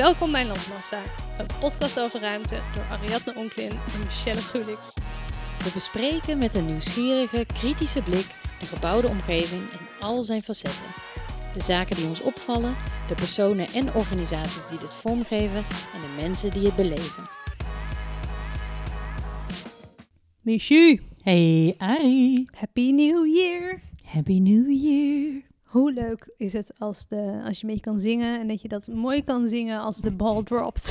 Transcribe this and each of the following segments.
Welkom bij Landmassa, een podcast over ruimte door Ariadne Onklin en Michelle Gulix. We bespreken met een nieuwsgierige, kritische blik de gebouwde omgeving in al zijn facetten. De zaken die ons opvallen, de personen en organisaties die dit vormgeven en de mensen die het beleven. Michu, Hey Ari, Happy New Year! Happy New Year. Hoe leuk is het als, de, als je een beetje kan zingen en dat je dat mooi kan zingen als de bal dropt.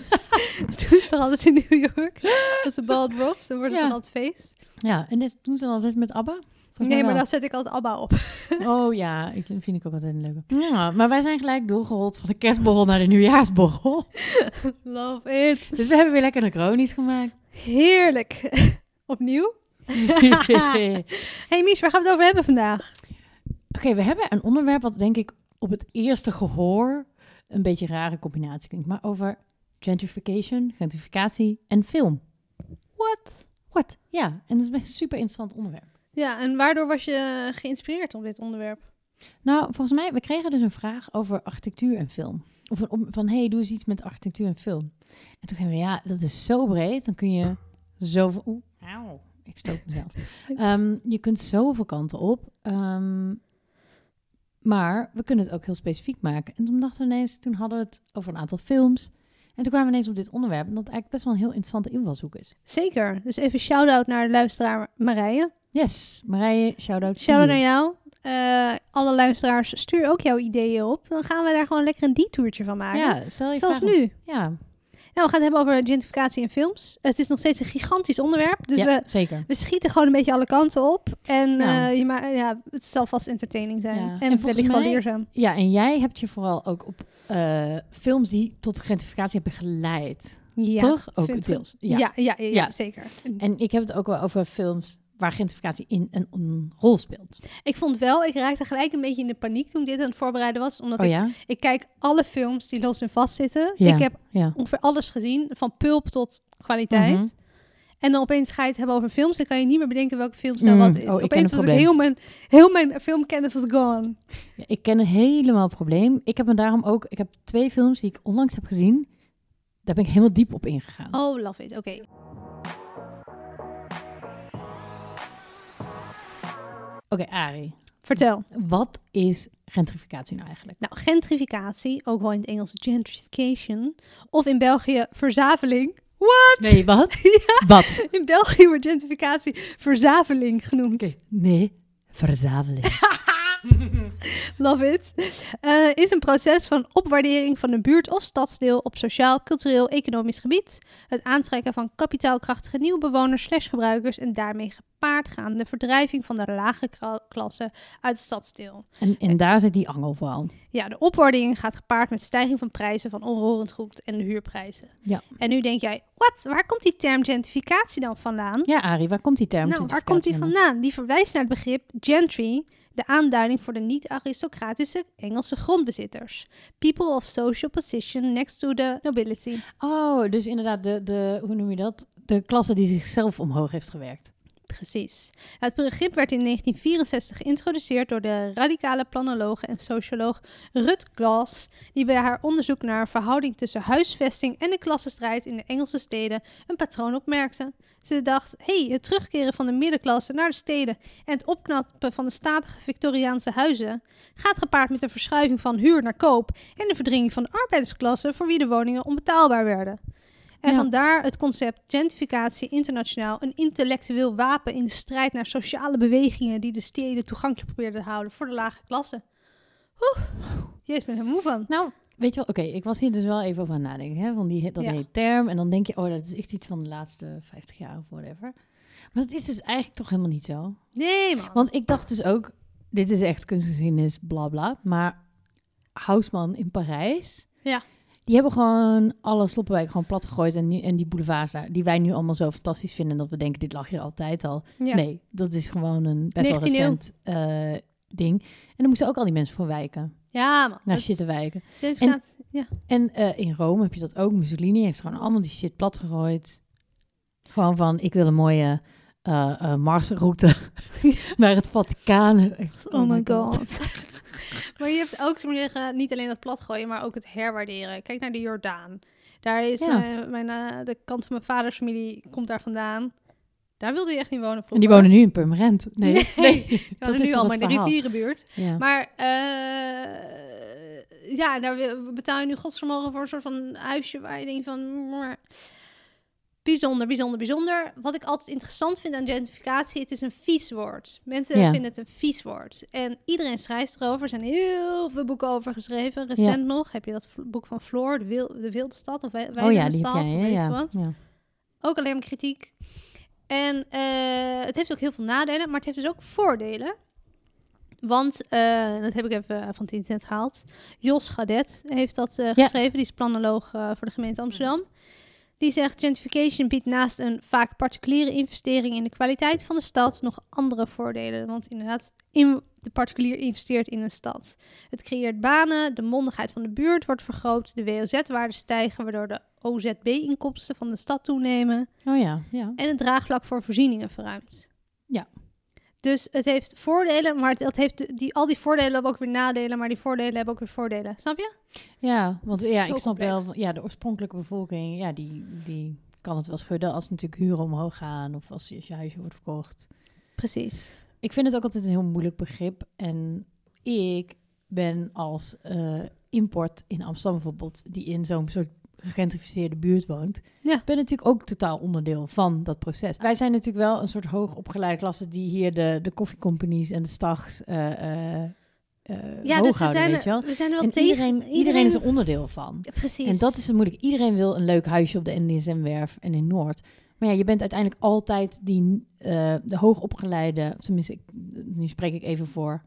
dat doen ze altijd in New York? Als de bal dropt, dan wordt het Ja. altijd feest? Ja, en dit doen ze dan altijd met ABBA? Volgens Nee, maar dan zet ik altijd ABBA op. Oh ja, ik vind ik ook altijd een leuke. Ja, maar wij zijn gelijk doorgerold van de kerstborrel naar de nieuwjaarsborrel. Love it. Dus we hebben weer lekker een chronisch gemaakt. Heerlijk. Opnieuw? Hey Mies, waar gaan we het over hebben vandaag? Oké, we hebben een onderwerp wat denk ik op het eerste gehoor een beetje een rare combinatie klinkt, maar over gentrification, gentrificatie en film. What? Wat? Ja, en dat is een super interessant onderwerp. Ja, en waardoor was je geïnspireerd op dit onderwerp? Nou, volgens mij, we kregen dus een vraag over architectuur en film. Of een, van, hey, doe eens iets met architectuur en film. En toen gingen we, ja, dat is zo breed, dan kun je zoveel... Oeh, auw, ik stoot mezelf. Ehm, je kunt zoveel kanten op. Ehm, maar we kunnen het ook heel specifiek maken. En toen dachten we ineens, toen hadden we het over een aantal films. En toen kwamen we ineens op dit onderwerp. En dat eigenlijk best wel een heel interessante invalshoek is. Zeker. Dus even shout-out naar de luisteraar Marije. Yes, Marije, shout-out. to Shout-out naar jou. Eh, alle luisteraars, stuur ook jouw ideeën op. Dan gaan we daar gewoon lekker een detourtje van maken. Ja, stel je Zoals nu. Ja, Nou, we gaan het hebben over gentrificatie in films. Het is nog steeds een gigantisch onderwerp. Dus ja we, zeker. we schieten gewoon een beetje alle kanten op. En Ja. eh, je ma- ja, het zal vast entertaining zijn. Ja. En, En wellicht volgens wel mij- leerzaam. Ja, en jij hebt je vooral ook op eh, films die tot gentrificatie hebben geleid. Ja, Toch? Ook deels. Ja, Ja. ja, ja, ja, Ja. zeker. En ik heb het ook wel over films waar gentrificatie in een, een rol speelt. Ik vond wel, ik raakte gelijk een beetje in de paniek toen ik dit aan het voorbereiden was. Omdat Oh ik, ja? ik kijk alle films die los en vast zitten. Ja. Ik heb Ja. ongeveer alles gezien, van pulp tot kwaliteit. Mhm. En dan opeens ga je het hebben over films, dan kan je niet meer bedenken welke film nou Mm, wat is. oh, opeens was ik heel mijn, heel mijn filmkennis was gone. Ja, Ik ken helemaal het probleem. Ik heb me daarom ook... Ik heb twee films die ik onlangs heb gezien. Daar ben ik helemaal diep op ingegaan. Oh, love it. Oké. Oké, Ari. Vertel. Wat is gentrificatie nou eigenlijk? Nou, gentrificatie, ook wel in het Engels gentrification, of in België verzaveling. What? Nee, wat? Ja, Wat? in België wordt gentrificatie verzaveling genoemd. Oké, nee. Verzameling. Love it. Eh, is een proces van opwaardering van een buurt of stadsdeel op sociaal, cultureel, economisch gebied. Het aantrekken van kapitaalkrachtige nieuwe bewoners slash gebruikers en daarmee gepaard gaande verdrijving van de lage klasse uit het stadsdeel. En, en daar zit die angel vooral. Ja, de opwaardering gaat gepaard met stijging van prijzen van onroerend goed en de huurprijzen. Ja. En nu denk jij, wat? Waar komt die term gentrificatie dan vandaan? Ja, Ari, waar komt die term nou, waar komt die vandaan? Die verwijst naar het begrip gentry, de aanduiding voor de niet-aristocratische Engelse grondbezitters. People of social position next to the nobility. Oh, dus inderdaad, de, de, hoe noem je dat? De klasse die zichzelf omhoog heeft gewerkt. Precies. Het begrip werd in 1964 geïntroduceerd door de radicale planologe en socioloog Ruth Glass, die bij haar onderzoek naar verhouding tussen huisvesting en de klassenstrijd in de Engelse steden een patroon opmerkte. Ze dacht, hey, het terugkeren van de middenklasse naar de steden en het opknappen van de statige Victoriaanse huizen gaat gepaard met een verschuiving van huur naar koop en de verdringing van de arbeidersklasse voor wie de woningen onbetaalbaar werden. En Ja. vandaar het concept gentrificatie internationaal, een intellectueel wapen in de strijd naar sociale bewegingen die de steden toegankelijk probeerden te houden voor de lage klasse. Oeh, jezus, ben er moe van. Nou, weet je wel, oké, ik was hier dus wel even over aan nadenken, hè, van die, dat Ja. hele term. En dan denk je, oh, dat is echt iets van de laatste 50 jaar of whatever. Maar dat is dus eigenlijk toch helemaal niet zo. Nee, man. Want ik dacht dus ook, dit is echt kunstgeschiedenis, bla bla. Maar Haussmann in Parijs, Ja. Die hebben gewoon alle sloppenwijken gewoon plat gegooid. En, nu- en die boulevards daar, die wij nu allemaal zo fantastisch vinden. Dat we denken, dit lag hier altijd al. ja. Nee, dat is gewoon een best wel 19e eeuw. recent eh, ding. En dan moesten ook al die mensen voor wijken. Ja, man. Naar shit te wijken. gentrificatie- ja. En eh, in Rome heb je dat ook. Mussolini heeft gewoon allemaal die shit plat gegooid. Gewoon van, ik wil een mooie eh, eh, Marsroute naar het Vaticaan. Echt, Oh my god. Maar je hebt ook, maar zeggen, niet alleen dat platgooien, maar ook het herwaarderen. Kijk naar de Jordaan. Daar is Ja. mijn, mijn, eh, de kant van mijn vaders familie komt daar vandaan. Daar wilde je echt niet wonen En die vroeger. wonen nu in Purmerend. Nee, Nee, nee. Die dat is nu allemaal het in de rivierenbuurt. Ja. Maar eh, ja, daar betaal je nu godsvermogen voor een soort van huisje waar je denkt van... Bijzonder, bijzonder, bijzonder. Wat ik altijd interessant vind aan gentrificatie, het is een vies woord. Mensen Ja. vinden het een vies woord. En iedereen schrijft erover. Er zijn heel veel boeken over geschreven. Recent nog heb je dat boek van Floor, De, Wil de Wilde Stad, of Wij oh ja, die Stad, jij, weet ja. wat. ja. Ook alleen maar kritiek. En eh, het heeft ook heel veel nadelen, maar het heeft dus ook voordelen. Want, eh, dat heb ik even van het internet gehaald. Jos Gadet heeft dat eh, geschreven. Die is planoloog voor de gemeente Amsterdam. Die zegt, gentrification biedt naast een vaak particuliere investering in de kwaliteit van de stad nog andere voordelen. Want inderdaad, in, de particulier investeert in een stad. Het creëert banen, de mondigheid van de buurt wordt vergroot, de WOZ-waarden stijgen, waardoor de OZB-inkomsten van de stad toenemen Oh ja, ja. en het draagvlak voor voorzieningen verruimt. Ja. Dus het heeft voordelen, maar het, heeft die, al die voordelen hebben ook weer nadelen, maar die voordelen hebben ook weer voordelen. Snap je? Ja, want ja, Zo ik snap wel, ja, de oorspronkelijke bevolking, ja, die, die kan het wel schudden als natuurlijk huren omhoog gaan of als je, als je huisje wordt verkocht. Precies. Ik vind het ook altijd een heel moeilijk begrip. En ik ben als eh, import in Amsterdam bijvoorbeeld, die in zo'n soort gegentrificeerde buurt woont, Ja. ben natuurlijk ook totaal onderdeel van dat proces. Wij zijn natuurlijk wel een soort hoogopgeleide klasse die hier de, de koffiecompanies en de stags eh eh eh, Ja, dus we houden, zijn, weet je wel. we zijn er wel En tegen. iedereen, iedereen is er onderdeel van. Ja, Precies. En dat is het moeilijk. Iedereen wil een leuk huisje op de NDSM-werf en in Noord. Maar ja, je bent uiteindelijk altijd die, de hoogopgeleide... Of tenminste, ik, nu spreek ik even voor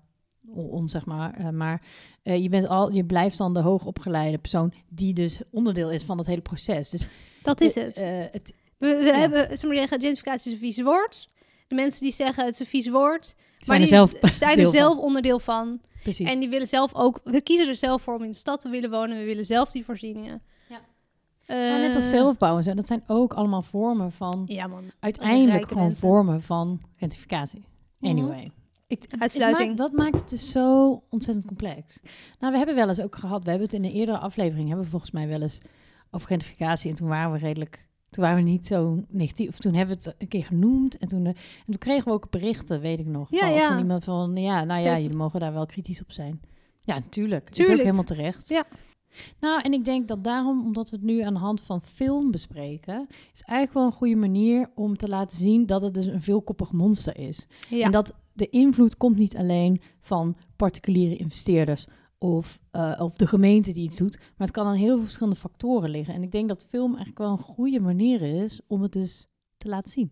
on- ons, zeg maar. eh, maar eh, je, bent al, je blijft dan de hoogopgeleide persoon... die dus onderdeel is van dat hele proces. Dus dat is eh, het. eh, het we we ja. hebben, zeg maar zeggen, gentrificatie is een vies woord. De mensen die zeggen het is een vies woord, maar zijn er die zelf zijn er van. zelf onderdeel van. Precies. En die willen zelf ook, we kiezen er zelf voor om in de stad te willen wonen. We willen zelf die voorzieningen. Ja. Eh, Nou, net als zelfbouwen. zo, Dat zijn ook allemaal vormen van... Ja, man. Uiteindelijk gewoon mensen. vormen van gentrificatie. Mhm. Anyway. Het Uitsluiting. maakt- dat maakt het dus zo ontzettend complex. Nou, we hebben wel eens ook gehad, we hebben het in een eerdere aflevering, hebben we volgens mij wel eens over gentrificatie. En toen waren we redelijk, toen waren we niet zo negatief. Of toen hebben we het een keer genoemd. En toen, eh, en toen kregen we ook berichten, weet ik nog. Ja, van, ja. van iemand van, ja, nou ja, jullie mogen daar wel kritisch op zijn. Ja, natuurlijk. Is ook Tuurlijk. helemaal terecht. Ja. Nou, en ik denk dat daarom, omdat we het nu aan de hand van film bespreken, is eigenlijk wel een goede manier om te laten zien dat het dus een veelkoppig monster is. Ja. En dat de invloed komt niet alleen van particuliere investeerders of, eh, of de gemeente die iets doet, maar het kan aan heel veel verschillende factoren liggen. En ik denk dat film eigenlijk wel een goede manier is om het dus te laten zien.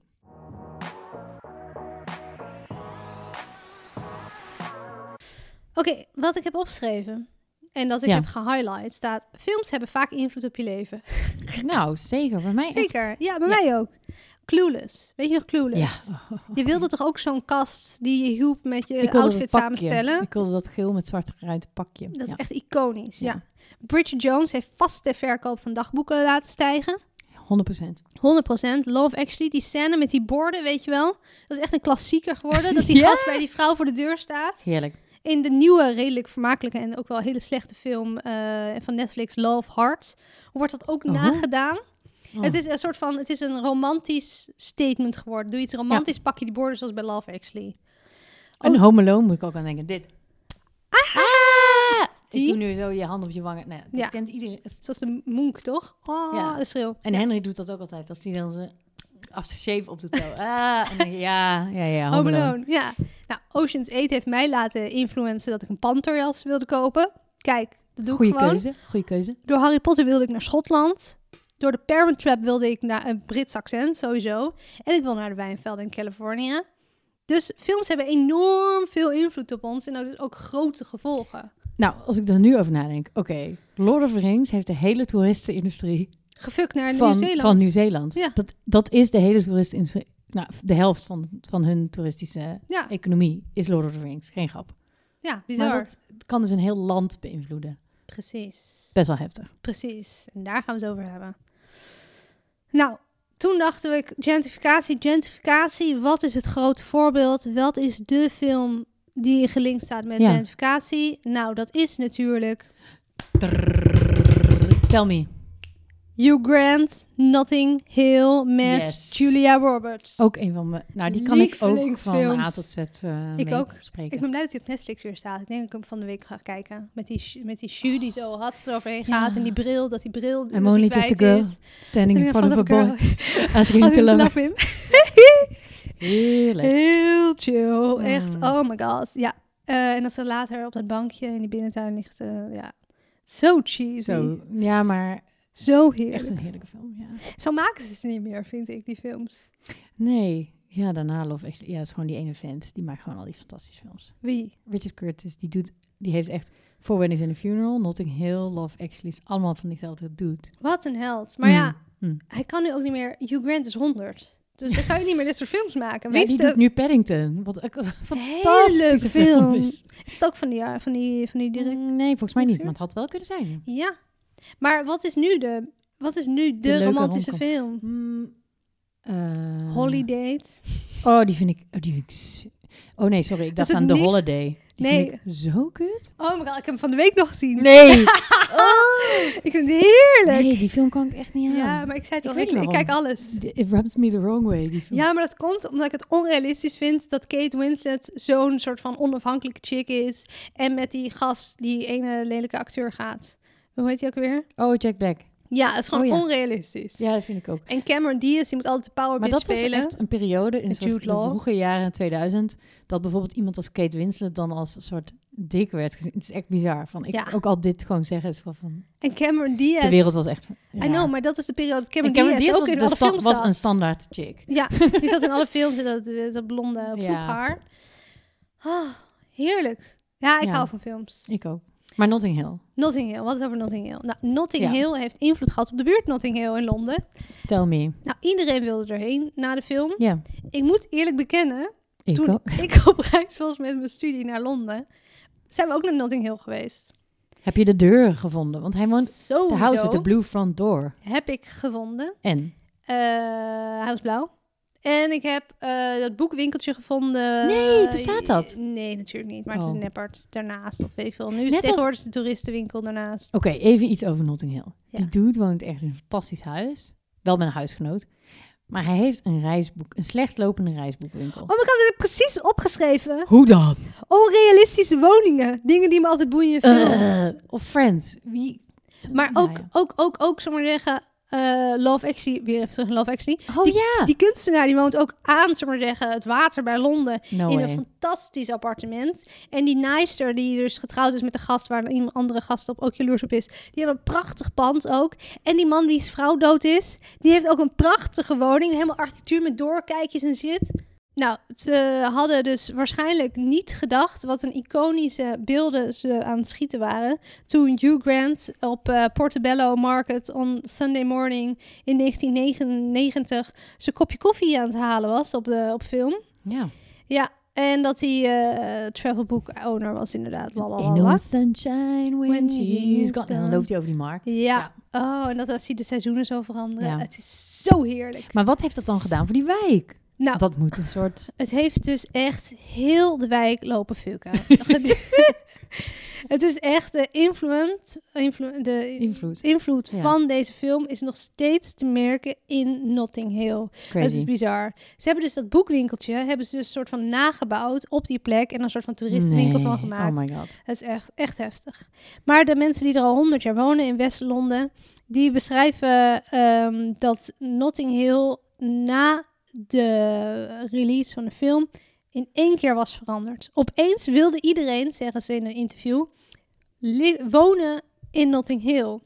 Oké, wat ik heb opgeschreven en dat ik Ja. heb gehighlight staat... Films hebben vaak invloed op je leven. Nou, zeker. Bij mij echt. Zeker. Ja, bij Ja. mij ook. Clueless. Weet je nog Ja. Clueless? Je wilde toch ook zo'n kast die je hielp met je outfit samenstellen? Ik wilde dat geel met zwart geruite pakje. Dat is ja. echt iconisch, ja. Ja. Bridget Jones heeft vast de verkoop van dagboeken laten stijgen. 100%. 100%. Love Actually, die scène met die borden, weet je wel. Dat is echt een klassieker geworden. Dat die Ja? gast bij die vrouw voor de deur staat. Heerlijk. In de nieuwe, redelijk vermakelijke en ook wel hele slechte film eh, van Netflix, Love Heart, wordt dat ook Oh. nagedaan. Oh. Het is een soort van, het is een romantisch statement geworden. Doe iets romantisch, pak je die borden zoals bij Love Actually. Een Home Alone moet ik ook aan denken. Dit. Ah! Ik Die? doe nu zo je hand op je wangen. Nee, dat Ja. kent iedereen. Zoals de monk, toch? Oh, Ja. de schreeuw. En Henry doet dat ook altijd. Als hij dan zijn aftershave op doet. Ah, en dan ja, ja, ja. Home, Home Alone. Alone, ja. Nou, Ocean's 8 heeft mij laten influencen dat ik een panterjas wilde kopen. Kijk, dat doe Goeie ik gewoon. keuze. Goeie keuze. Door Harry Potter wilde ik naar Schotland. Door de Parent Trap wilde ik naar een Brits accent, sowieso. En ik wil naar de wijnvelden in Californië. Dus films hebben enorm veel invloed op ons en ook, ook grote gevolgen. Nou, als ik er nu over nadenk. Oké, Lord of the Rings heeft de hele toeristenindustrie Gefukt naar van Nieuw-Zeeland. Van Nieuw-Zeeland. Ja. Dat, dat is de hele toeristenindustrie. Nou, de helft van, van hun toeristische Ja, economie is Lord of the Rings. Geen grap. ja, bizar. Maar dat kan dus een heel land beïnvloeden. Precies. Best wel heftig. Precies. En daar gaan we het over hebben. Nou, toen dachten we, gentrificatie, gentrificatie. Wat is het grote voorbeeld? Wat is de film die gelinkt staat met Ja. identificatie. Nou, dat is natuurlijk Tell me. Hugh Grant, Notting Hill met Yes. Julia Roberts. Ook een van mijn... Nou, die kan ik ook van A tot Z eh Ik ook. Ik ben blij dat hij op Netflix weer staat. Ik denk dat ik hem van de week ga kijken. Met die, met die shoe die zo hard eroverheen Ja. gaat. En die bril, dat die bril I'm dat only just a girl is. Standing in front of a boy. Asking Als to love. love him. Heerlijk. Heel chill. Echt, oh my god. Ja. Eh, en dat ze later op dat bankje in die binnentuin ligt. eh, ja. Zo cheesy. Zo, ja, maar heerlijk. echt een heerlijke film, ja. Zo maken ze ze niet meer, vind ik, die films. Nee, ja, daarna Love Actually. Ja, het is gewoon die ene vent. Die maakt gewoon al die fantastische films. Wie? Richard Curtis, die doet, die heeft echt Four Weddings and a Funeral, Notting Hill, Love Actually, is allemaal van diezelfde dude. Wat een held. Maar ja, Mm, mm. hij kan nu ook niet meer... Hugh Grant is 100. Dus dan kan je niet meer dit soort films maken. Ja, die de doet nu Paddington, wat een fantastische film film? is. Is het ook van die, ja, van die, van die direct? Mm, Nee, volgens mij niet, maar het had wel kunnen zijn. Ja. Maar wat is nu de, wat is nu de, romantische film? Mm, eh, Holiday. Oh, die vind ik... Oh, die vind ik oh nee, sorry. Ik dacht aan The Holiday. Die Nee. vind ik zo kut. Oh my god, ik heb hem van de week nog gezien. Nee! Ik vind het heerlijk. nee, die film kan ik echt niet aan. Ja, maar ik zei het Ik al, ik, kijk alles. It rubs me the wrong way, die film. Ja, maar dat komt omdat ik het onrealistisch vind dat Kate Winslet zo'n soort van onafhankelijke chick is. En met die gast, die ene lelijke acteur gaat. Hoe heet hij ook weer? Oh, Jack Black. Ja, het is gewoon Oh ja. onrealistisch. Ja, dat vind ik ook. En Cameron Diaz, die moet altijd de power Maar dat was spelen. echt een periode in soort de vroege jaren 2000... dat bijvoorbeeld iemand als Kate Winslet dan als een soort dik werd gezien. Het is echt bizar. Van, ik Ja. ook al dit gewoon zeggen is wel van... En Cameron Diaz. De wereld was echt... I know, maar dat is de periode dat Cameron, Cameron Diaz, Diaz ook was, in de alle sta- films was zat. een standaard chick. Ja, die zat in alle films in dat, dat blonde haar. Ah, heerlijk. Ja, ik hou van films. Ik ook. Maar Notting Hill. Notting Hill, wat is over Notting Hill? Nou, Notting Ja. Hill heeft invloed gehad op de buurt Notting Hill in Londen. Tell me. Nou, iedereen wilde erheen na de film. Ja, Ik moet eerlijk bekennen, ik toen ook. ik op reis was met mijn studie naar Londen, zijn we ook naar Notting Hill geweest. Heb je de deur gevonden? Want hij woont... Sowieso De house with the blue front door. heb ik gevonden. En? Eh, hij was blauw. En ik heb eh, dat boekwinkeltje gevonden. Nee, bestaat dat? Nee, natuurlijk niet. Maar het is Oh. een Neppert daarnaast of weet ik veel. Nu is Net het tegenwoordig de toeristenwinkel daarnaast. Oké, even iets over Notting Hill. Ja. Die dude woont echt in een fantastisch huis. Wel met een huisgenoot. Maar hij heeft een reisboek, een slecht lopende reisboekwinkel. Oh god, ik heb precies opgeschreven. Hoe dan? Onrealistische woningen. Dingen die me altijd boeien in films. Eh, of Friends. Wie? maar Nou ook, ja. ook, ook, ook, maar zeggen, eh, Love Actually, weer even terug Love Actually. Oh die, ja. Die kunstenaar die woont ook aan, maar zeggen, het water bij Londen. no in way. een fantastisch appartement. En die naaister die dus getrouwd is met de gast waar een andere gast op ook jaloers op is. Die hebben een prachtig pand ook. En die man wie's vrouw dood is, die heeft ook een prachtige woning. Helemaal architectuur met doorkijkjes en shit. Nou, ze hadden dus waarschijnlijk niet gedacht wat een iconische beelden ze aan het schieten waren. Toen Hugh Grant op eh, Portobello Market on Sunday morning in 1999 zijn kopje koffie aan het halen was op, de, op film. Ja. Ja, en dat hij eh travelbook owner was inderdaad. Lalalala. no sunshine when, When she's gone. En dan loopt hij over die markt. Ja. Oh, en dat, zie je de seizoenen zo veranderen. Ja. Het is zo heerlijk. Maar wat heeft dat dan gedaan voor die wijk? Nou, Dat moet een soort... het heeft dus echt heel de wijk lopen fucken. het is echt de influent, influ, de Invloed. invloed Ja. van deze film is nog steeds te merken in Notting Hill. Het is bizar. Ze hebben dus dat boekwinkeltje, hebben ze dus een soort van nagebouwd op die plek en een soort van toeristenwinkel van gemaakt. Oh my god. Het is echt, echt heftig. Maar de mensen die er al honderd jaar wonen in West-Londen, die beschrijven ehm, dat Notting Hill na de release van de film in één keer was veranderd. Opeens wilde iedereen, zeggen ze in een interview, wonen in Notting Hill.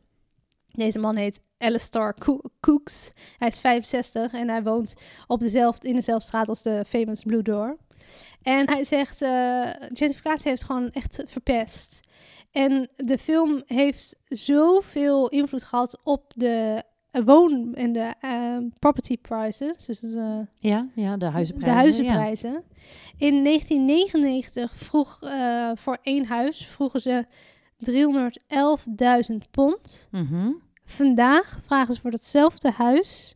Deze man heet Alistair Coo- Cooks. Hij is 65 en hij woont op dezelfde, in dezelfde straat als de famous Blue Door. En hij zegt, eh gentrificatie heeft gewoon echt verpest. En de film heeft zoveel invloed gehad op de woon- en de eh, property prices. Dus de, Ja, ja, de huizenprijzen. de huizenprijzen. In 1999 vroeg eh, voor één huis vroegen ze 311.000 pond. Mhm. Vandaag vragen ze voor datzelfde huis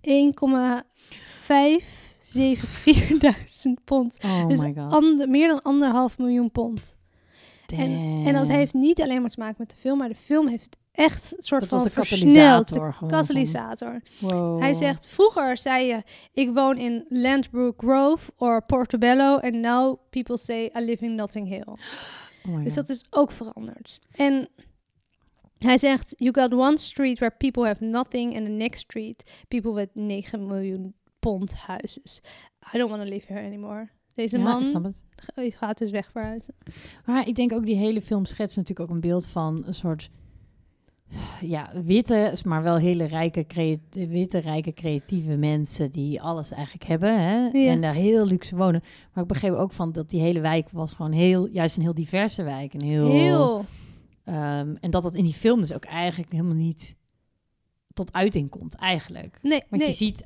1,5 4000 pond. Oh dus my god. ander- meer dan anderhalf miljoen pond. En, en dat heeft niet alleen maar te maken met de film, maar de film heeft echt een soort Dat van was de katalysator De katalysator. Wow. Hij zegt, vroeger zei je, ik woon in Landbrook Grove or Portobello. And now people say I live in Notting Hill. Oh Dus dat is ook veranderd. En hij zegt, you got one street where people have nothing. And the next street, people with 9 miljoen pond huizen. I don't want to live here anymore. Deze Ja, man gaat dus weg verhuizen. Maar ik denk ook die hele film schetst natuurlijk ook een beeld van een soort ja, witte, maar wel hele rijke, witte, rijke, creatieve mensen die alles eigenlijk hebben hè? Ja. en daar heel luxe wonen. Maar ik begreep ook van dat die hele wijk was gewoon heel, juist een heel diverse wijk. Een heel, Heel. ehm, en dat dat in die film dus ook eigenlijk helemaal niet tot uiting komt, eigenlijk. Nee, Want nee. je ziet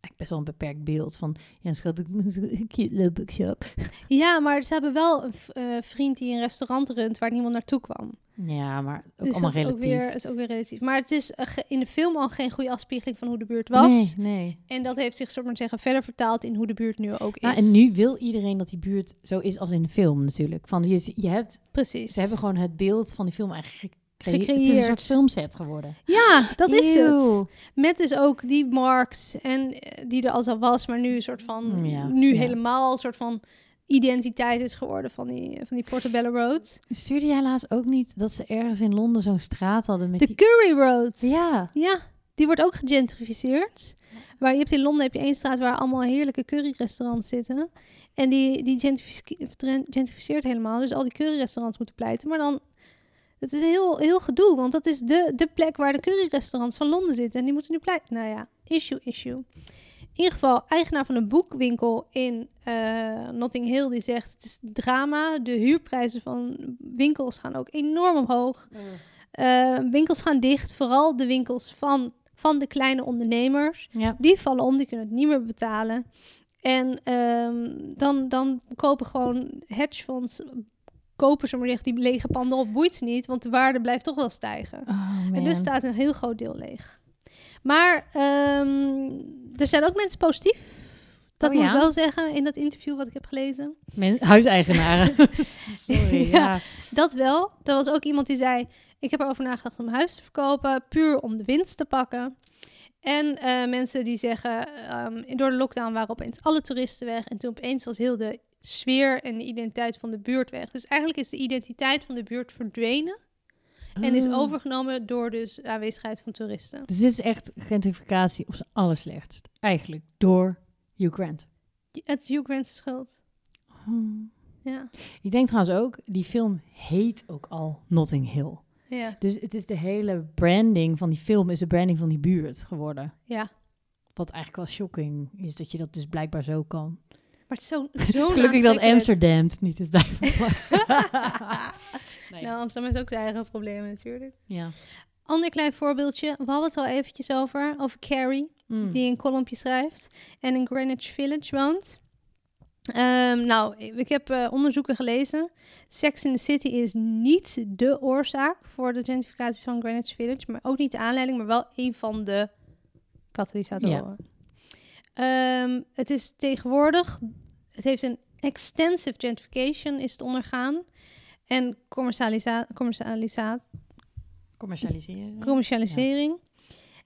eigenlijk best wel een beperkt beeld van, ja schat, ik moet een cute little bookshop. Ja, maar ze hebben wel een v- eh, vriend die een restaurant runt waar niemand naartoe kwam. Ja, maar ook dus allemaal is ook, relatief. weer, is ook weer relatief. Maar het is eh, in de film al geen goede afspiegeling van hoe de buurt was. Nee, nee. En dat heeft zich, soort maar zeggen, verder vertaald in hoe de buurt nu ook is. Ja, en nu wil iedereen dat die buurt zo is als in de film natuurlijk. Van je, je hebt, Precies. ze hebben gewoon het beeld van die film eigenlijk gecreëerd. Het is een soort filmset geworden. Ja, dat is het. Met dus ook die markt en eh, die er al zo was, maar nu een soort van, Ja, nu ja. helemaal een soort van identiteit is geworden van die, van die Portobello Road. Stuurde jij helaas ook niet dat ze ergens in Londen zo'n straat hadden met De die... Curry Road. Ja, Ja, die wordt ook gegentrificeerd. Waar je hebt in Londen heb je één straat waar allemaal heerlijke curryrestaurants zitten. En die, die gentrificeert helemaal. Dus al die curryrestaurants moeten pleiten. Maar dan, het is heel, heel gedoe. Want dat is de, de plek waar de curryrestaurants van Londen zitten. En die moeten nu pleiten. Nou ja, issue, issue. In ieder geval, eigenaar van een boekwinkel in eh, Notting Hill, die zegt het is drama. De huurprijzen van winkels gaan ook enorm omhoog. Eh, winkels gaan dicht, vooral de winkels van, van de kleine ondernemers. ja. Die vallen om, die kunnen het niet meer betalen. En ehm, dan, dan kopen gewoon hedgefonds, kopen ze maar echt die lege panden op, boeit ze niet, want de waarde blijft toch wel stijgen. Oh, En dus staat een heel groot deel leeg. Maar ehm, er zijn ook mensen positief. Dat Oh, moet ja? ik wel zeggen in dat interview wat ik heb gelezen. Men- huiseigenaren. Sorry, Ja. ja. Dat wel. Er was ook iemand die zei: Ik heb erover nagedacht om huis te verkopen, puur om de winst te pakken. En eh, mensen die zeggen: ehm, Door de lockdown waren opeens alle toeristen weg. En toen opeens was heel de sfeer en de identiteit van de buurt weg. Dus eigenlijk is de identiteit van de buurt verdwenen. En is Oh. overgenomen door dus aanwezigheid van toeristen. Dus dit is echt gentrificatie op zijn allerslechtst. Eigenlijk door Hugh Grant. Het is Hugh Grant's schuld. Oh. Ja. Ik denk trouwens ook, die film heet ook al Notting Hill. Ja. Dus het is de hele branding van die film is de branding van die buurt geworden. ja. Wat eigenlijk wel shocking is dat je dat dus blijkbaar zo kan. Maar het is zo, Gelukkig dat Amsterdam het niet is blijven. nee. Nou, Amsterdam heeft ook zijn eigen problemen natuurlijk. ja. Ander klein voorbeeldje. We hadden het al eventjes over. Over Carrie. Mm. Die een kolompje schrijft. En in Greenwich Village woont. Ehm, nou, ik heb eh, onderzoeken gelezen. Sex in the City is niet de oorzaak voor de gentrificatie van Greenwich Village. Maar ook niet de aanleiding, maar wel een van de katalysatoren. Ehm, het is tegenwoordig... Het heeft een extensive gentrification is het ondergaan. En commercialisa commercialisa Commercialiseren. commercialisering.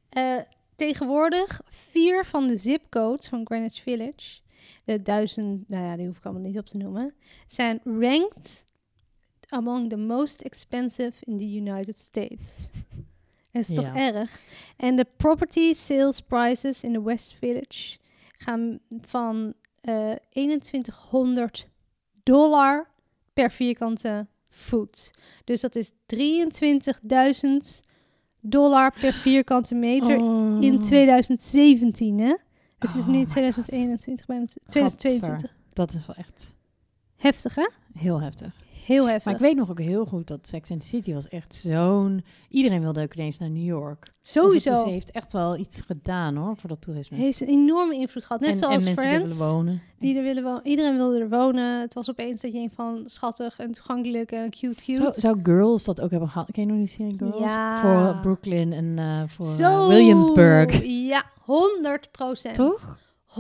Eh, tegenwoordig vier van de zipcodes van Greenwich Village, de duizend, nou ja, die hoef ik allemaal niet op te noemen, zijn ranked among the most expensive in the United States. Dat is toch erg? En de property sales prices in the West Village gaan van eh 2100 dollar per vierkante voet. Dus dat is 23.000 dollar per vierkante meter Oh. in 2017, hè? Dus het is nu my 2021, bijna 2022. Dat is wel echt Heftig, hè? heel heftig. Heel heftig. Maar ik weet nog ook heel goed dat Sex and the City was echt zo'n... Iedereen wilde ook ineens naar New York. Sowieso. Is- heeft echt wel iets gedaan hoor, voor dat toerisme. heeft een enorme invloed gehad. Net en, zoals en mensen die Friends. willen wonen. Die er willen wonen. Iedereen wilde er wonen. Het was opeens dat je denkt van schattig en toegankelijk en cute, cute. Zou, zou Girls dat ook hebben gehad? Ken je nog die serie Girls? Ja. Voor Brooklyn en eh, voor eh. Williamsburg. Ja, 100 procent. Toch? 100%.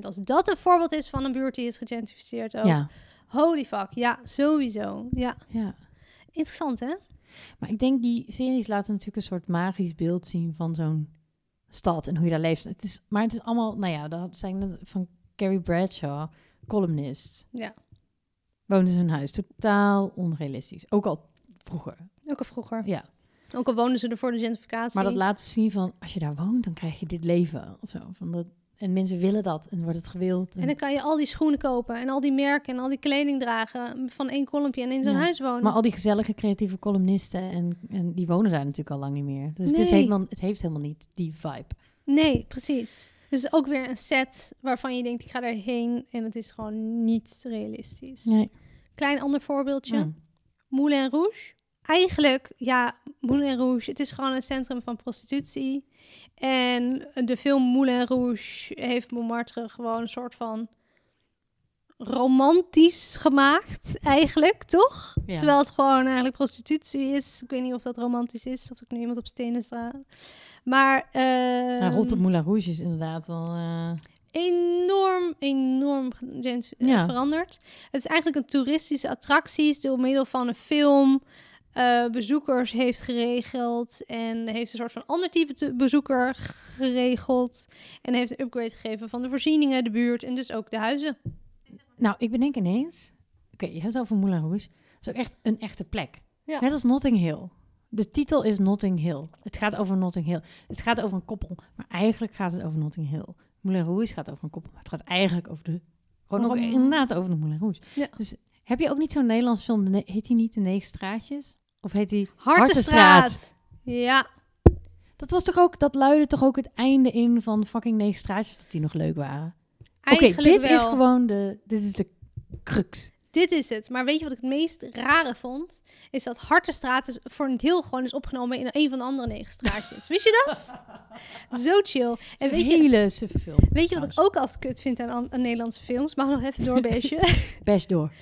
Als dat een voorbeeld is van een buurt die is gegentrificeerd ook. Ja, Holy fuck, ja, sowieso. Ja, ja. interessant hè? Maar ik denk die series laten natuurlijk een soort magisch beeld zien van zo'n stad en hoe je daar leeft. Het is, maar het is allemaal, nou ja, dat zijn van Carrie Bradshaw, columnist. Ja, Woont in zijn huis. Totaal onrealistisch. Ook al vroeger. ook al vroeger. Ja. Ook al woonden ze er voor de gentrificatie. Maar dat laat zien van, als je daar woont, dan krijg je dit leven. Of zo. Van dat, en mensen willen dat en wordt het gewild. En, En dan kan je al die schoenen kopen en al die merken en al die kleding dragen van één kolompje en in zo'n Ja. huis wonen. maar al die gezellige creatieve columnisten, en, en die wonen daar natuurlijk al lang niet meer. Dus het, is helemaal, het heeft helemaal niet die vibe. Nee, precies. Dus ook weer een set waarvan je denkt, ik ga daarheen en het is gewoon niet realistisch. Nee. Klein ander voorbeeldje. Mm. Moulin Rouge. Eigenlijk, ja, Moulin Rouge, het is gewoon een centrum van prostitutie. En de film Moulin Rouge heeft Montmartre gewoon een soort van romantisch gemaakt, eigenlijk, toch? Ja. Terwijl het gewoon eigenlijk prostitutie is. Ik weet niet of dat romantisch is, of ik nu iemand op stenen sta. Maar Ja, eh Rotte Moulin Rouge is inderdaad wel... eh, enorm, enorm eh, Ja. veranderd. Het is eigenlijk een toeristische attractie door middel van een film eh, bezoekers heeft geregeld en heeft een soort van ander type bezoeker geregeld en heeft een upgrade gegeven van de voorzieningen, de buurt en dus ook de huizen. Nou, ik bedenk ineens... Oké, je hebt het over Moulin Rouge. Dat is ook echt een echte plek. Ja. Net als Notting Hill. De titel is Notting Hill. Het gaat over Notting Hill. Het gaat over een koppel, maar eigenlijk gaat het over Notting Hill. Moulin Rouge gaat over een koppel, maar het gaat eigenlijk over de... Gewoon inderdaad over de Moulin Rouge. Ja. Dus heb je ook niet zo'n Nederlands film, heet die niet De Negen Straatjes? Of heet die Hartenstraat. Ja, Dat was toch ook, dat luidde toch ook het einde in van fucking Negen Straatjes, dat die nog leuk waren? Oké, dit wel. is gewoon de, dit is de crux. Dit is het. Maar weet je wat ik het meest rare vond? Is dat Hartenstraat is voor een deel gewoon is opgenomen in een van de andere negen straatjes. Wist je dat? Zo chill. En Een weet je, hele suffe film. weet je wat ik ook als kut vind aan, aan Nederlandse films? Mag ik nog even doorbeestje? Best door.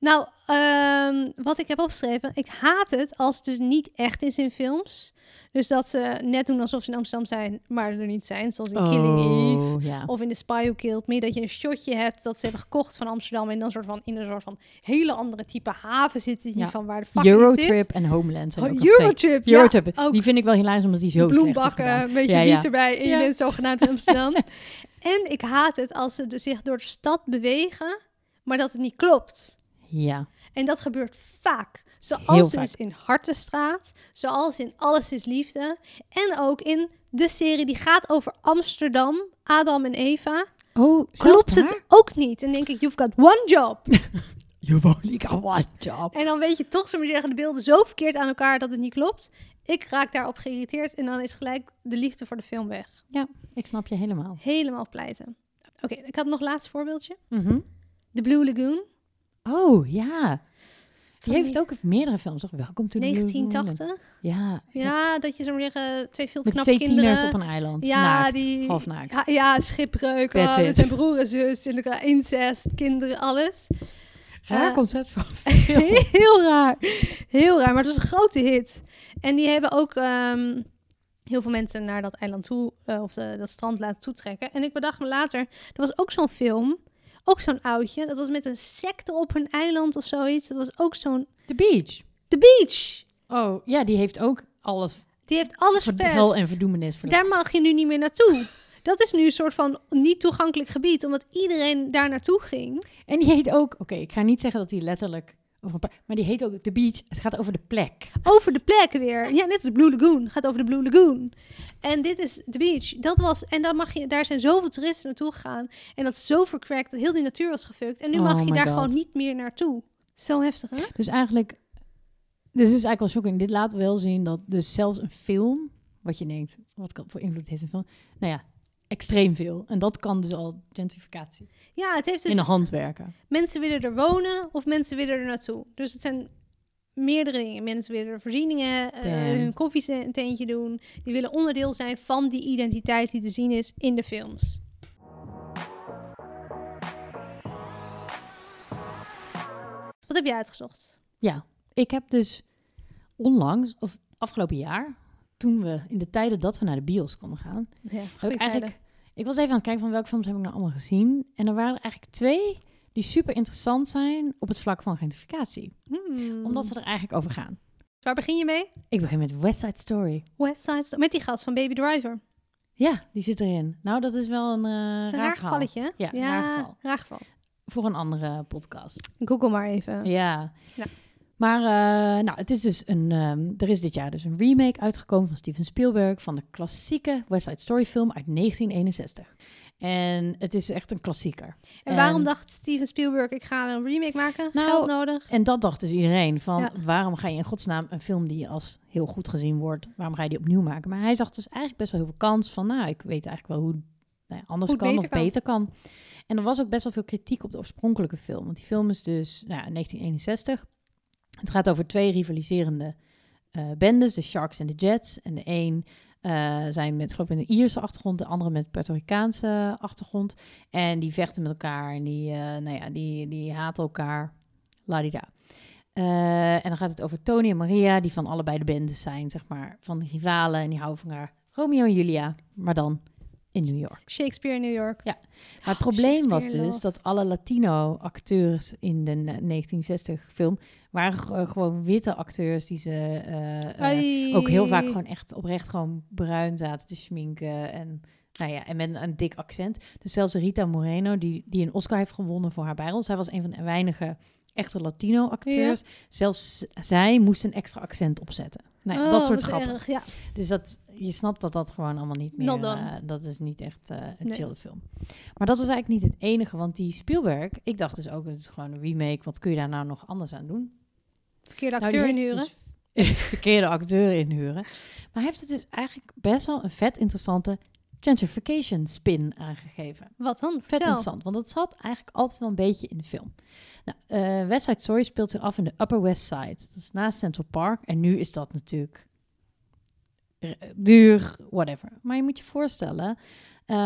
Nou, ehm, wat ik heb opgeschreven. Ik haat het als het dus niet echt is in films. Dus dat ze net doen alsof ze in Amsterdam zijn, maar er niet zijn. Zoals in Killing Eve. Oh, ja. Of in The Spy Who Killed Me, dat je een shotje hebt dat ze hebben gekocht van Amsterdam en dan soort van in een soort van hele andere type haven zitten Ja. van waar de fuck is? Eurotrip en Homeland zijn Oh, ook. Eurotrip, ja. Eurotrip. ook Die vind ik wel hilarisch omdat die zo is bloembakken, gedaan. een beetje Ja, erbij en je bent zogenaamd in Amsterdam. en ik haat het als ze zich door de stad bewegen, maar dat het niet klopt. Ja. En dat gebeurt vaak. Zoals dus in Hartenstraat, zoals in Alles is Liefde. En ook in de serie die gaat over Amsterdam, Adam en Eva. Oh, Klopt het ook niet. En denk ik, you've got one job. You only got one job. En dan weet je toch, maar zeggen, de beelden zo verkeerd aan elkaar dat het niet klopt. Ik raak daarop geïrriteerd en dan is gelijk de liefde voor de film weg. Ik snap je helemaal. Helemaal pleiten. Oké, ik had nog een laatste voorbeeldje. Mhm. The Blue Lagoon, Oh, ja. Van Die heeft ook meerdere films, toch? Welkom to the Blue Lagoon. 1980. Ja. Ja, dat je zo maar zeggen, twee veel te knappe twee kinderen. tieners op een eiland. Ja, naakt. die- Half naakt. Ja, ja schipbreuk, oh, met zijn broer en zus, in elkaar incest, kinderen, alles. Raar Eh, concept van heel raar. Heel raar, maar het was een grote hit. En die hebben ook ehm, heel veel mensen naar dat eiland toe, eh, of de, dat strand laten toetrekken. En ik bedacht me later, er was ook zo'n film, ook zo'n oudje. Dat was met een secte op een eiland of zoiets. Dat was ook zo'n... The Beach. The Beach! Oh, ja, die heeft ook alles Die heeft alles verpest. hel en verdoemenis. Voor Daar mag je nu niet meer naartoe. Dat is nu een soort van niet toegankelijk gebied, omdat iedereen daar naartoe ging. En die heet ook... Oké, ik ga niet zeggen dat die letterlijk... Over een paar, maar die heet ook The Beach. Het gaat over de plek. Over de plek weer. Ja, net als Blue Lagoon. Gaat over de Blue Lagoon. En dit is The Beach. Dat was, en dan mag je, daar zijn zoveel toeristen naartoe gegaan. En dat is zo vercrackt dat heel die natuur was gefukt. En nu Oh mag je my daar God. gewoon niet meer naartoe. Zo heftig, hè? Dus eigenlijk... Dus het is eigenlijk wel shocking. Dit laat wel zien dat dus zelfs een film... Wat je denkt, wat voor invloed heeft een film? Nou ja, extreem veel. En dat kan dus al gentrificatie Ja, het heeft dus... in de hand werken. Mensen willen er wonen of mensen willen er naartoe. Dus het zijn meerdere dingen. Mensen willen er voorzieningen, Damn. hun koffietentje doen. Die willen onderdeel zijn van die identiteit die te zien is in de films. Wat heb je uitgezocht? Ja, ik heb dus onlangs, of afgelopen jaar, toen we in de tijden dat we naar de bios konden gaan, Ja, heb ik eigenlijk, Ik was even aan het kijken van welke films heb ik nou allemaal gezien. En er waren er eigenlijk twee die super interessant zijn op het vlak van gentrificatie. Hmm. Omdat ze er eigenlijk over gaan. Waar begin je mee? Ik begin met West Side Story. West Side Story. Met die gast van Baby Driver. Ja, die zit erin. Nou, dat is wel een, is een raar gevalletje? Ja, raar geval. raar geval. Voor een andere podcast. Google maar even. Ja. Ja. Maar eh, nou, het is dus een, ehm, er is dit jaar dus een remake uitgekomen van Steven Spielberg van de klassieke West Side Story film uit 1961. En het is echt een klassieker. En waarom dacht Steven Spielberg, ik ga een remake maken? Nou, Geld nodig? En dat dacht dus iedereen. Van Ja. waarom ga je in godsnaam een film die als heel goed gezien wordt, waarom ga je die opnieuw maken? Maar hij zag dus eigenlijk best wel heel veel kans van, nou, ik weet eigenlijk wel hoe nou ja, anders kan of beter kan. beter kan. En er was ook best wel veel kritiek op de oorspronkelijke film. Want die film is dus nou, ja, 1961. Het gaat over twee rivaliserende eh bendes, de Sharks en de Jets. En de een eh, zijn met, geloof ik, een Ierse achtergrond, de andere met Puerto Ricaanse achtergrond. En die vechten met elkaar en die, eh, nou ja, die, die haten elkaar. Ladida. Eh en dan gaat het over Tony en Maria, die van allebei de bendes zijn, zeg maar, van de rivalen. En die houden van elkaar. Romeo en Julia, maar dan in New York. Shakespeare in New York. Maar het probleem was dus dat alle Latino-acteurs in de ne- 1960-film waren eh, gewoon witte acteurs die ze eh, eh, ook heel vaak gewoon echt oprecht gewoon bruin zaten te schminken en nou ja, en met een, een dik accent. Dus zelfs Rita Moreno, die, die een Oscar heeft gewonnen voor haar bijrol, zij was een van de weinige echte Latino-acteurs. Zelfs zij moest een extra accent opzetten. Nou ja, Oh, dat soort grappen. erg, Ja. Dus dat, je snapt dat dat gewoon allemaal niet meer... Eh, dat is niet echt een Nee. chille film. Maar dat was eigenlijk niet het enige, want die Spielberg... Ik dacht dus ook, het is gewoon een remake. Wat kun je daar nou nog anders aan doen? Verkeerde Nou, acteur inhuren. dus verkeerde acteur inhuren. Maar hij heeft het dus eigenlijk best wel een vet interessante gentrification spin aangegeven. Wat dan? Vet Vertel. interessant, want dat zat eigenlijk altijd wel een beetje in de film. Nou, eh, West Side Story speelt zich af in de Upper West Side. Dat is naast Central Park. En nu is dat natuurlijk eh, duur, whatever. Maar je moet je voorstellen, eh,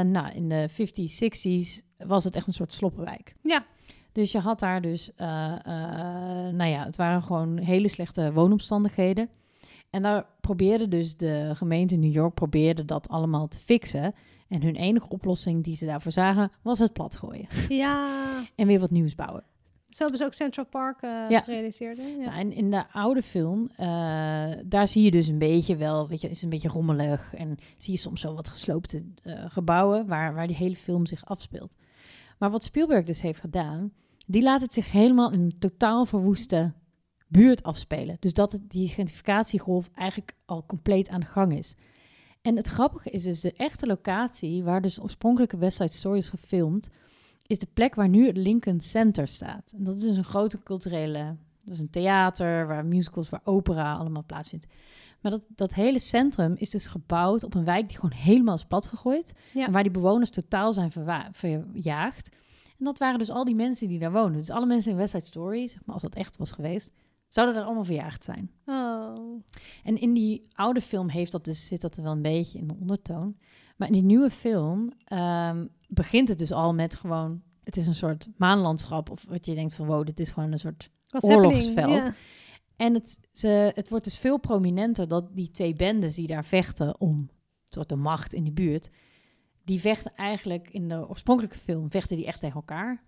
nou, in de 50s, 60s was het echt een soort sloppenwijk. Ja. Dus je had daar dus, eh, eh, nou ja, het waren gewoon hele slechte woonomstandigheden. En daar probeerde dus de gemeente New York probeerde dat allemaal te fixen. En hun enige oplossing die ze daarvoor zagen, was het platgooien. Ja. En weer wat nieuws bouwen. Zo hebben ze ook Central Park Ja. gerealiseerd. hè? Ja. Nou, en in de oude film, daar zie je dus een beetje wel, weet je, is een beetje rommelig. En zie je soms wel wat gesloopte gebouwen waar, waar die hele film zich afspeelt. Maar wat Spielberg dus heeft gedaan, die laat het zich helemaal in een totaal verwoeste buurt afspelen. Dus dat die gentrificatiegolf eigenlijk al compleet aan de gang is. En het grappige is dus de echte locatie waar dus de oorspronkelijke West Side Story is gefilmd, is de plek waar nu het Lincoln Center staat. En dat is dus een grote culturele, dat is een theater waar musicals, waar opera allemaal plaatsvindt. Maar dat, dat hele centrum is dus gebouwd op een wijk die gewoon helemaal is platgegooid. Ja. En waar die bewoners totaal zijn verjaagd. En dat waren dus al die mensen die daar woonden. Dus alle mensen in West Side Story, zeg maar, als dat echt was geweest, zouden daar allemaal verjaagd zijn. Oh. En in die oude film heeft dat dus, zit dat er wel een beetje in de ondertoon. Maar in die nieuwe film ehm, begint het dus al met gewoon... Het is een soort maanlandschap. Of wat je denkt van, wow, dit is gewoon een soort... Wat Oorlogsveld. En het, ze, het wordt dus veel prominenter dat die twee bendes die daar vechten om een soort de macht in die buurt... Die vechten eigenlijk in de oorspronkelijke film, vechten die echt tegen elkaar.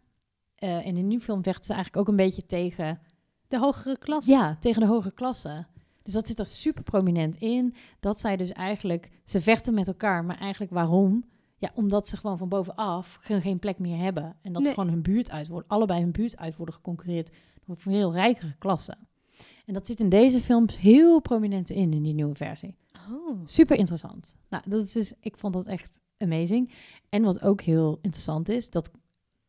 Eh in de nieuwe film vechten ze eigenlijk ook een beetje tegen De hogere klas. ja, tegen de hoge klasse. Dus dat zit er super prominent in. Dat zij dus eigenlijk, ze vechten met elkaar, maar eigenlijk waarom? Ja, omdat ze gewoon van bovenaf geen, plek meer hebben. En dat ze gewoon hun buurt uit worden, allebei hun buurt uit worden geconcurreerd door een veel rijkere klasse. En dat zit in deze films heel prominent in, in die nieuwe versie. Oh. Super interessant. Nou, dat is dus, ik vond dat echt amazing. En wat ook heel interessant is, dat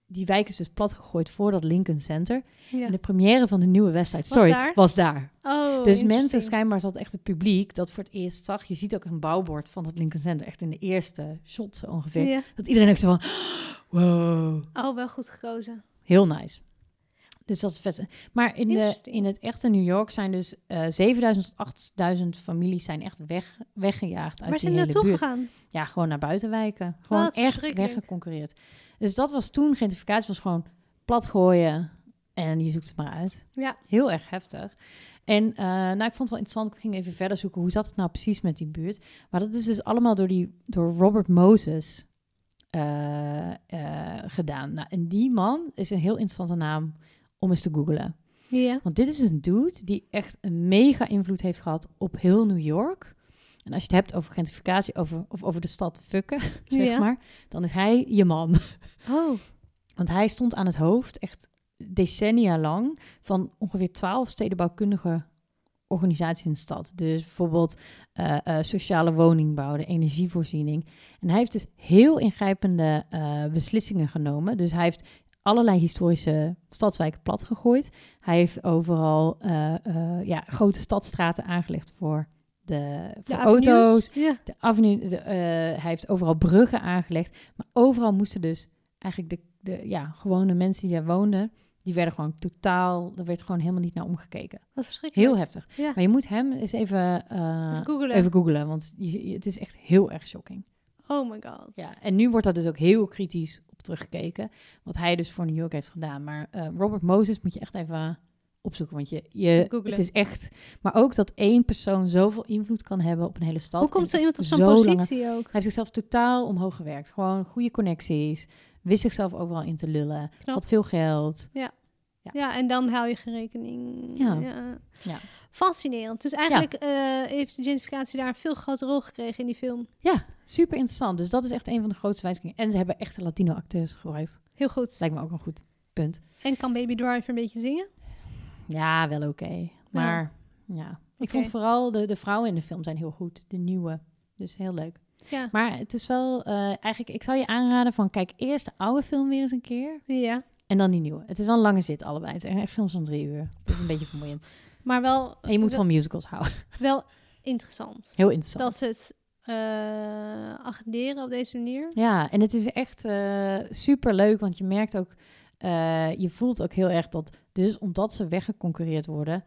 die wijk is dus platgegooid voor dat Lincoln Center. Ja. En de première van de nieuwe West Side Was daar? was daar. Oh, dus mensen, schijnbaar zat echt het publiek dat voor het eerst zag. Je ziet ook een bouwbord van het Lincoln Center, echt in de eerste shot zo ongeveer. Ja. Dat iedereen ook zo van, wow, Oh, wel goed gekozen. heel nice. Dus dat is vet. Maar in, de, in het echte New York zijn dus eh 7000 tot 8000 families zijn echt weg, weggejaagd uit Waar die zijn hele naartoe buurt. gegaan? Ja, gewoon naar buitenwijken. Gewoon Wat echt weggeconcurreerd. Dus dat was toen, gentrificatie was gewoon plat gooien en je zoekt het maar uit. Ja. Heel erg heftig. En eh, nou, ik vond het wel interessant. Ik ging even verder zoeken hoe zat het nou precies met die buurt. Maar dat is dus allemaal door, die, door Robert Moses eh, eh, gedaan. Nou, en die man is een heel interessante naam om eens te googlen. Ja. Want dit is een dude die echt een mega invloed heeft gehad op heel New York. En als je het hebt over gentrificatie over, of over de stad fucken, zeg Ja. maar, dan is hij je man. Oh. Want hij stond aan het hoofd, echt decennia lang, van ongeveer twaalf stedenbouwkundige organisaties in de stad. Dus bijvoorbeeld eh, eh, sociale woningbouw, de energievoorziening. En hij heeft dus heel ingrijpende eh, beslissingen genomen. Dus hij heeft allerlei historische stadswijken platgegooid. Hij heeft overal eh, eh, ja, grote stadstraten aangelegd voor, de, voor De auto's. Ja. De avenue, de, eh, hij heeft overal bruggen aangelegd. Maar overal moesten dus eigenlijk de, de ja, gewone mensen die daar woonden... die werden gewoon totaal... er werd gewoon helemaal niet naar omgekeken. Wat verschrikkelijk. Heel heftig. Ja. Maar je moet hem eens even, Even googlen. even googlen, want je, je- het is echt heel erg shocking. Oh my god. Ja, en nu wordt daar dus ook heel kritisch teruggekeken... wat hij dus voor New York heeft gedaan. Maar eh, Robert Moses moet je echt even opzoeken, want je, je, Googlen. het is echt... Maar ook dat één persoon zoveel invloed kan hebben op een hele stad. Hoe komt zo iemand op zo'n zo lange- positie ook? hij heeft zichzelf totaal omhoog gewerkt. Gewoon goede connecties. Wist zichzelf overal in te lullen. Knap. Had veel geld. Ja. Ja, en dan hou je geen rekening. Ja. Ja. Ja. Fascinerend. Dus eigenlijk eh, heeft de gentrificatie daar een veel grotere rol gekregen in die film. Super interessant. Dus dat is echt een van de grootste wijzigingen. En ze hebben echte Latino-acteurs gebruikt. Heel goed. Lijkt me ook een goed punt. En kan Baby Driver een beetje zingen? Ja, wel oké. Maar ja. Ik vond vooral de, de vrouwen in de film zijn heel goed. De nieuwe. Dus heel leuk. Ja. Maar het is wel... eh, eigenlijk, ik zou je aanraden van... Kijk eerst de oude film weer eens een keer. Ja. En dan die nieuwe. Het is wel een lange zit allebei. Het zijn echt films van drie uur. Het is een beetje vermoeiend. Maar wel, En je moet wel, van musicals houden. wel interessant. Heel interessant. Dat ze het eh agenderen op deze manier. Ja, en het is echt eh super leuk, want je merkt ook, eh, je voelt ook heel erg dat, dus omdat ze weggeconcurreerd worden,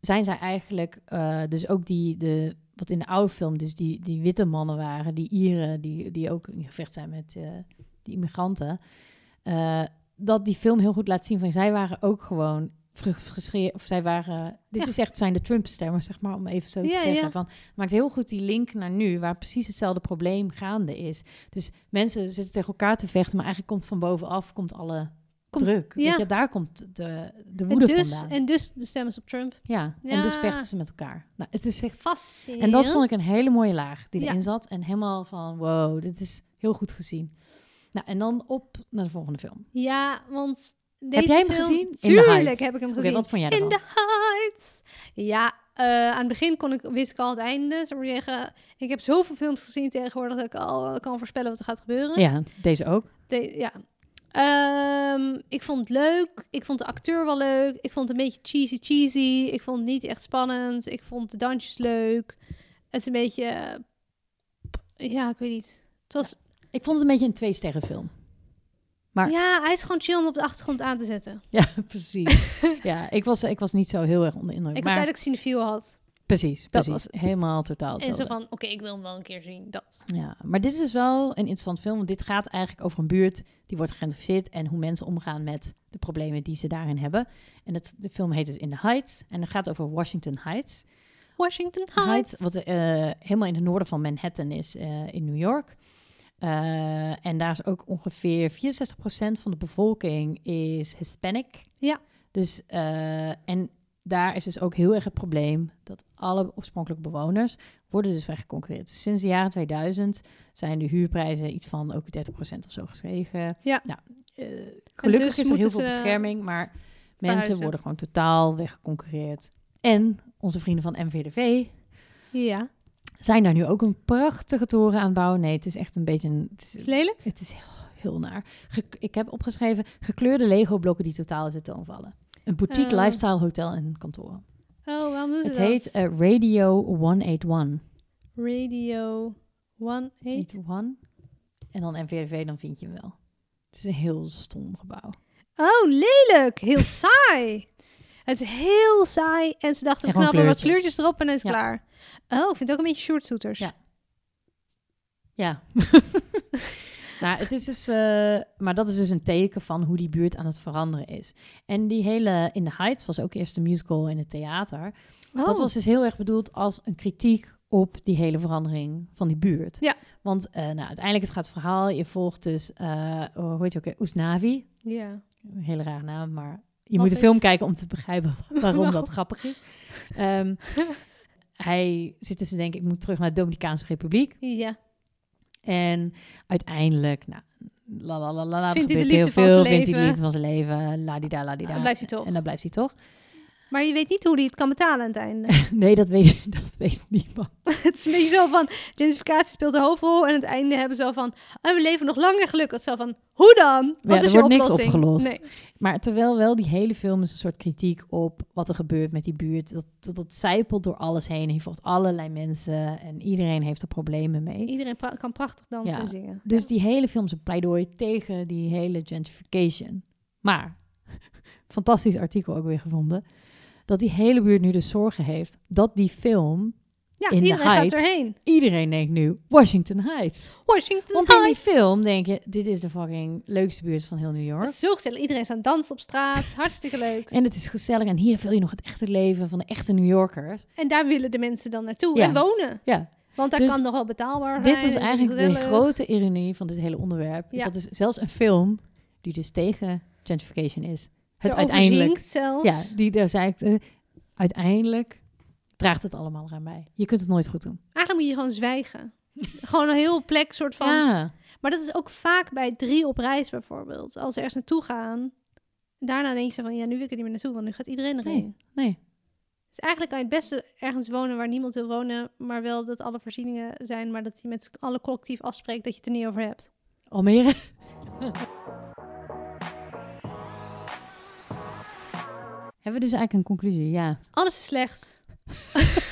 zijn zij eigenlijk, dus ook die, de, wat in de oude film, dus die, die witte mannen waren, die Ieren, die, die ook in gevecht zijn met die immigranten, dat die film heel goed laat zien van, zij waren ook gewoon gefrustreerd, of zij waren, dit Ja. is echt, zijn de Trump-stemmers, zeg maar, om even zo te Ja, zeggen, ja. van, maakt heel goed die link naar nu, waar precies hetzelfde probleem gaande is. Dus mensen zitten tegen elkaar te vechten, maar eigenlijk komt van bovenaf komt alle Komt- druk. ja. Weet je, daar komt de, de En woede dus, vandaan. en dus de stemmen op Trump. ja. en dus vechten ze met elkaar. Nou, het is echt... Fascinerend. En dat vond ik een hele mooie laag die erin zat. En helemaal van, wow, dit is heel goed gezien. Nou, en dan op naar de volgende film. Ja, want deze jij hem film- gezien? Tuurlijk heb ik hem gezien. wat vond jij In the Heights. Ja, eh, aan het begin kon ik, wist ik al het einde. Zou ik zeggen, ik heb zoveel films gezien tegenwoordig dat ik al kan voorspellen wat er gaat gebeuren. Ja, deze ook. De- ja. Ehm, ik vond het leuk. Ik vond de acteur wel leuk. Ik vond het een beetje cheesy cheesy. Ik vond het niet echt spannend. Ik vond de dansjes leuk. Het is een beetje... eh, ja, ik weet niet. Het was, Ik vond het een beetje een twee sterren film. Maar- Ja, hij is gewoon chill om op de achtergrond aan te zetten. Ja, precies. ja, ik was, ik was niet zo heel erg onder de indruk. Ik was maar blij dat ik had. precies, Dat precies. was het. Helemaal totaal En zo van, oké, ik wil hem wel een keer zien. Dat. Ja, maar dit is dus wel een interessant film, want dit gaat eigenlijk over een buurt die wordt gegentrificeerd en hoe mensen omgaan met de problemen die ze daarin hebben. En het, de film heet dus In the Heights en het gaat over Washington Heights. Washington Heights, Heights. wat eh, helemaal in het noorden van Manhattan is eh, in New York. Eh, en daar is ook ongeveer 64% van de bevolking is Hispanic. Ja. Dus, eh, en daar is dus ook heel erg het probleem dat alle oorspronkelijke bewoners worden dus weggeconcurreerd. Dus sinds de jaren 2000 zijn de huurprijzen iets van ook 30% of zo gestegen. Ja. Nou, eh, gelukkig dus is er heel veel bescherming, maar mensen worden gewoon totaal weggeconcurreerd. En onze vrienden van MVDV Ja. Zijn daar nu ook een prachtige toren aan het bouwen. Nee, het is echt een beetje een... Het Is is, het lelijk? het is heel, heel naar. Ge- ik heb opgeschreven gekleurde Lego-blokken die totaal uit de toon vallen. Een boutique Oh. lifestyle hotel en kantoren. Oh, waarom doen ze Het dat? heet eh, Radio 181. Radio 18. 81. En dan MVDV, dan vind je hem wel. Het is een heel stom gebouw. Oh, lelijk. Heel saai. Het is heel saai. En ze dachten, En we knappen wat kleurtjes. erop en dan is het Ja. klaar. Oh, ik vind het ook een beetje shortsuiters. Ja. Ja. nou, het is dus, eh, maar dat is dus een teken van hoe die buurt aan het veranderen is. En die hele In the Heights was ook eerst een musical in het theater. Oh. Dat was dus heel erg bedoeld als een kritiek op die hele verandering van die buurt. Ja. Want eh, nou, uiteindelijk het gaat het verhaal, je volgt dus, oh, hoe heet je ook? Oesnavi. Ja. Een hele rare naam, maar je moet de film kijken om te begrijpen waarom dat grappig is. Ehm, hij zit dus te denken, ik moet terug naar de Dominicaanse Republiek. Ja. En uiteindelijk, nou, la la la la, la, er Vindt hij de heel liefde van veel. zijn Vindt hij de leven. liefde van zijn leven, ladida, ladida. Dan blijft hij toch. En dan blijft hij toch. Maar je weet niet hoe hij het kan betalen aan het einde. Nee, dat weet, dat weet niemand. het is een beetje zo van, gentrificatie speelt de hoofdrol. En aan het einde hebben ze zo van, en we leven nog lang en gelukkig. Zo van, hoe dan? Wat er is je wordt niks oplossing? opgelost. Nee. Maar terwijl wel die hele film is een soort kritiek op wat er gebeurt met die buurt. Dat, dat, dat zijpelt door alles heen. Je volgt allerlei mensen en iedereen heeft er problemen mee. Iedereen pra- kan prachtig dansen Ja. en zingen. Dus die hele film is een pleidooi tegen die hele gentrification. Maar, fantastisch artikel ook weer gevonden, dat die hele buurt nu dus zorgen heeft dat die film, Ja, in de iedereen gaat Heights. erheen. iedereen denkt nu Washington Heights. Washington Want in die Heights. film denk je, dit is de fucking leukste buurt van heel New Het York. is zo gezellig. Iedereen is aan het dansen op straat. Hartstikke leuk. En het is gezellig en hier vul je nog het echte leven van de echte New Yorkers. En daar willen de mensen dan naartoe Ja. en wonen. Ja, Want daar Dus kan nog wel betaalbaar dit is en eigenlijk de grote ironie van dit hele onderwerp. Is dat is zelfs een film die dus tegen gentrification is. Het uiteindelijk zelfs. Ja, die, daar zei ik, eh, uiteindelijk draagt het allemaal eraan bij. Je kunt het nooit goed doen. Eigenlijk moet je gewoon zwijgen. gewoon een heel plek soort van... Ja, Maar dat is ook vaak bij drie op reis bijvoorbeeld. Als ze ergens naartoe gaan. Daarna denk je van, ja, nu wil ik er niet meer naartoe. Want nu gaat iedereen erheen. nee. Dus eigenlijk kan je het beste ergens wonen waar niemand wil wonen. Maar wel dat alle voorzieningen zijn. Maar dat je met alle collectief afspreekt dat je het er niet over hebt. Almere. Hebben we dus eigenlijk een conclusie? Ja. Alles is slecht.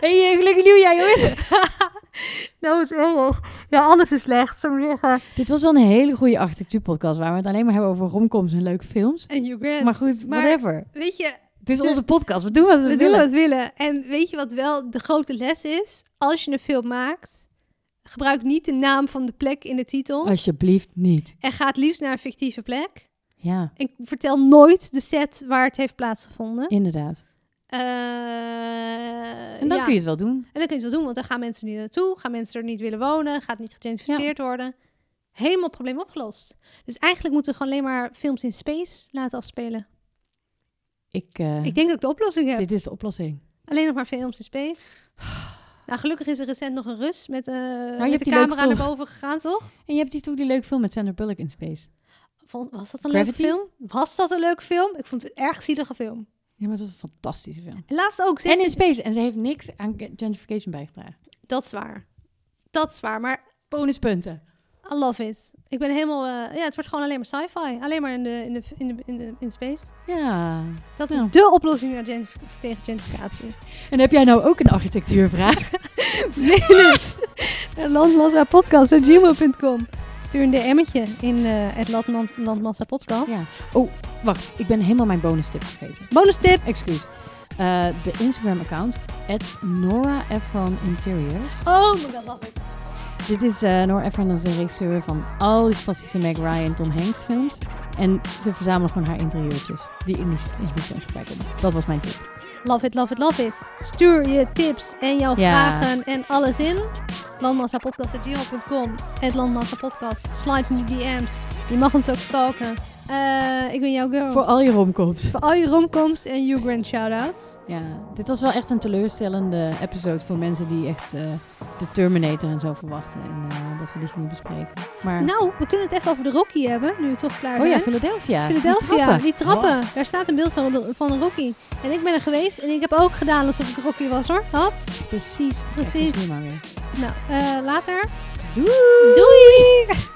Hey, eh, gelukkig nieuwjaar, jongens! Nou, het erg. Ja, alles is slecht, zou ik maar zeggen. Dit was wel een hele goede architectuurpodcast waar we het alleen maar hebben over romcoms en leuke films. En Grant. Maar goed, Maar- whatever. Weet je, Het is onze podcast. We doen wat we, we doen willen. wat we willen. En weet je wat wel de grote les is? Als je een film maakt, gebruik niet de naam van de plek in de titel. Alsjeblieft niet. En ga het liefst naar een fictieve plek. Ja, En vertel nooit de set waar het heeft plaatsgevonden. inderdaad. Eh, En dan ja. kun je het wel doen. En dan kun je het wel doen, want dan gaan mensen niet naartoe. Gaan mensen er niet willen wonen. Gaat niet gegentrificeerd worden. Helemaal probleem opgelost. Dus eigenlijk moeten we gewoon alleen maar films in space laten afspelen. Ik, eh, Ik denk dat ik de oplossing heb. dit is de oplossing. Alleen nog maar films in space. Nou, gelukkig is er recent nog een Rus met, eh met hebt de camera naar boven gegaan, toch? En je hebt die toch die leuke film met Sandra Bullock in Space. Vond- Was dat een Gravity? leuke film? Was dat een leuke film? Ik vond het een erg zielige film. Ja, maar het was een fantastische film. En laatst ook, En in Space. En ze heeft niks aan gentrification bijgedragen. dat is waar. Dat is waar, maar Bonuspunten. I love it. Ik ben helemaal, eh, ja, het wordt gewoon alleen maar sci-fi. Alleen maar in de, in de, in de, in de in space. Ja. Dat Ja. is dé oplossing naar gentrif- tegen gentrificatie. En heb jij nou ook een architectuurvraag? Mail het. Landmassapodcast.gmail.com Stuur een DM'tje in eh, het Landman- Landmassa Podcast. ja. Oh, wacht. Ik ben helemaal mijn bonus tip vergeten. Bonus tip. Excuus. Eh, de Instagram-account, Nora Ephron Interiors. Oh my god, love it. Dit is eh Nora Ephron, dat is de regisseur van al die fantastische Meg Ryan, Tom Hanks films. En ze verzamelen gewoon haar interieurtjes die in die, in die films voorbij komen. Dat was mijn tip. Love it, love it, love it. Stuur je tips en jouw Ja. vragen en alles in. Landmassapodcast.gmail.com Het Landmassapodcast. Slide in de DM's. Je mag ons ook stalken. Eh, ik ben jouw girl. Voor al je romcoms. Voor al je romcoms en Hugh Grant shoutouts. Ja, dit was wel echt een teleurstellende episode voor mensen die echt eh, de Terminator en zo verwachten. En eh, dat we die gingen bespreken. Maar, Nou, we kunnen het even over de Rocky hebben, nu we toch klaar oh ja. Philadelphia. Philadelphia, die trappen. Oh. Daar staat een beeld van, de- van een Rocky. En ik ben er geweest en ik heb ook gedaan alsof ik Rocky was hoor. Had. Precies. Precies. Weer. Nou, eh, later. Doei! Doei!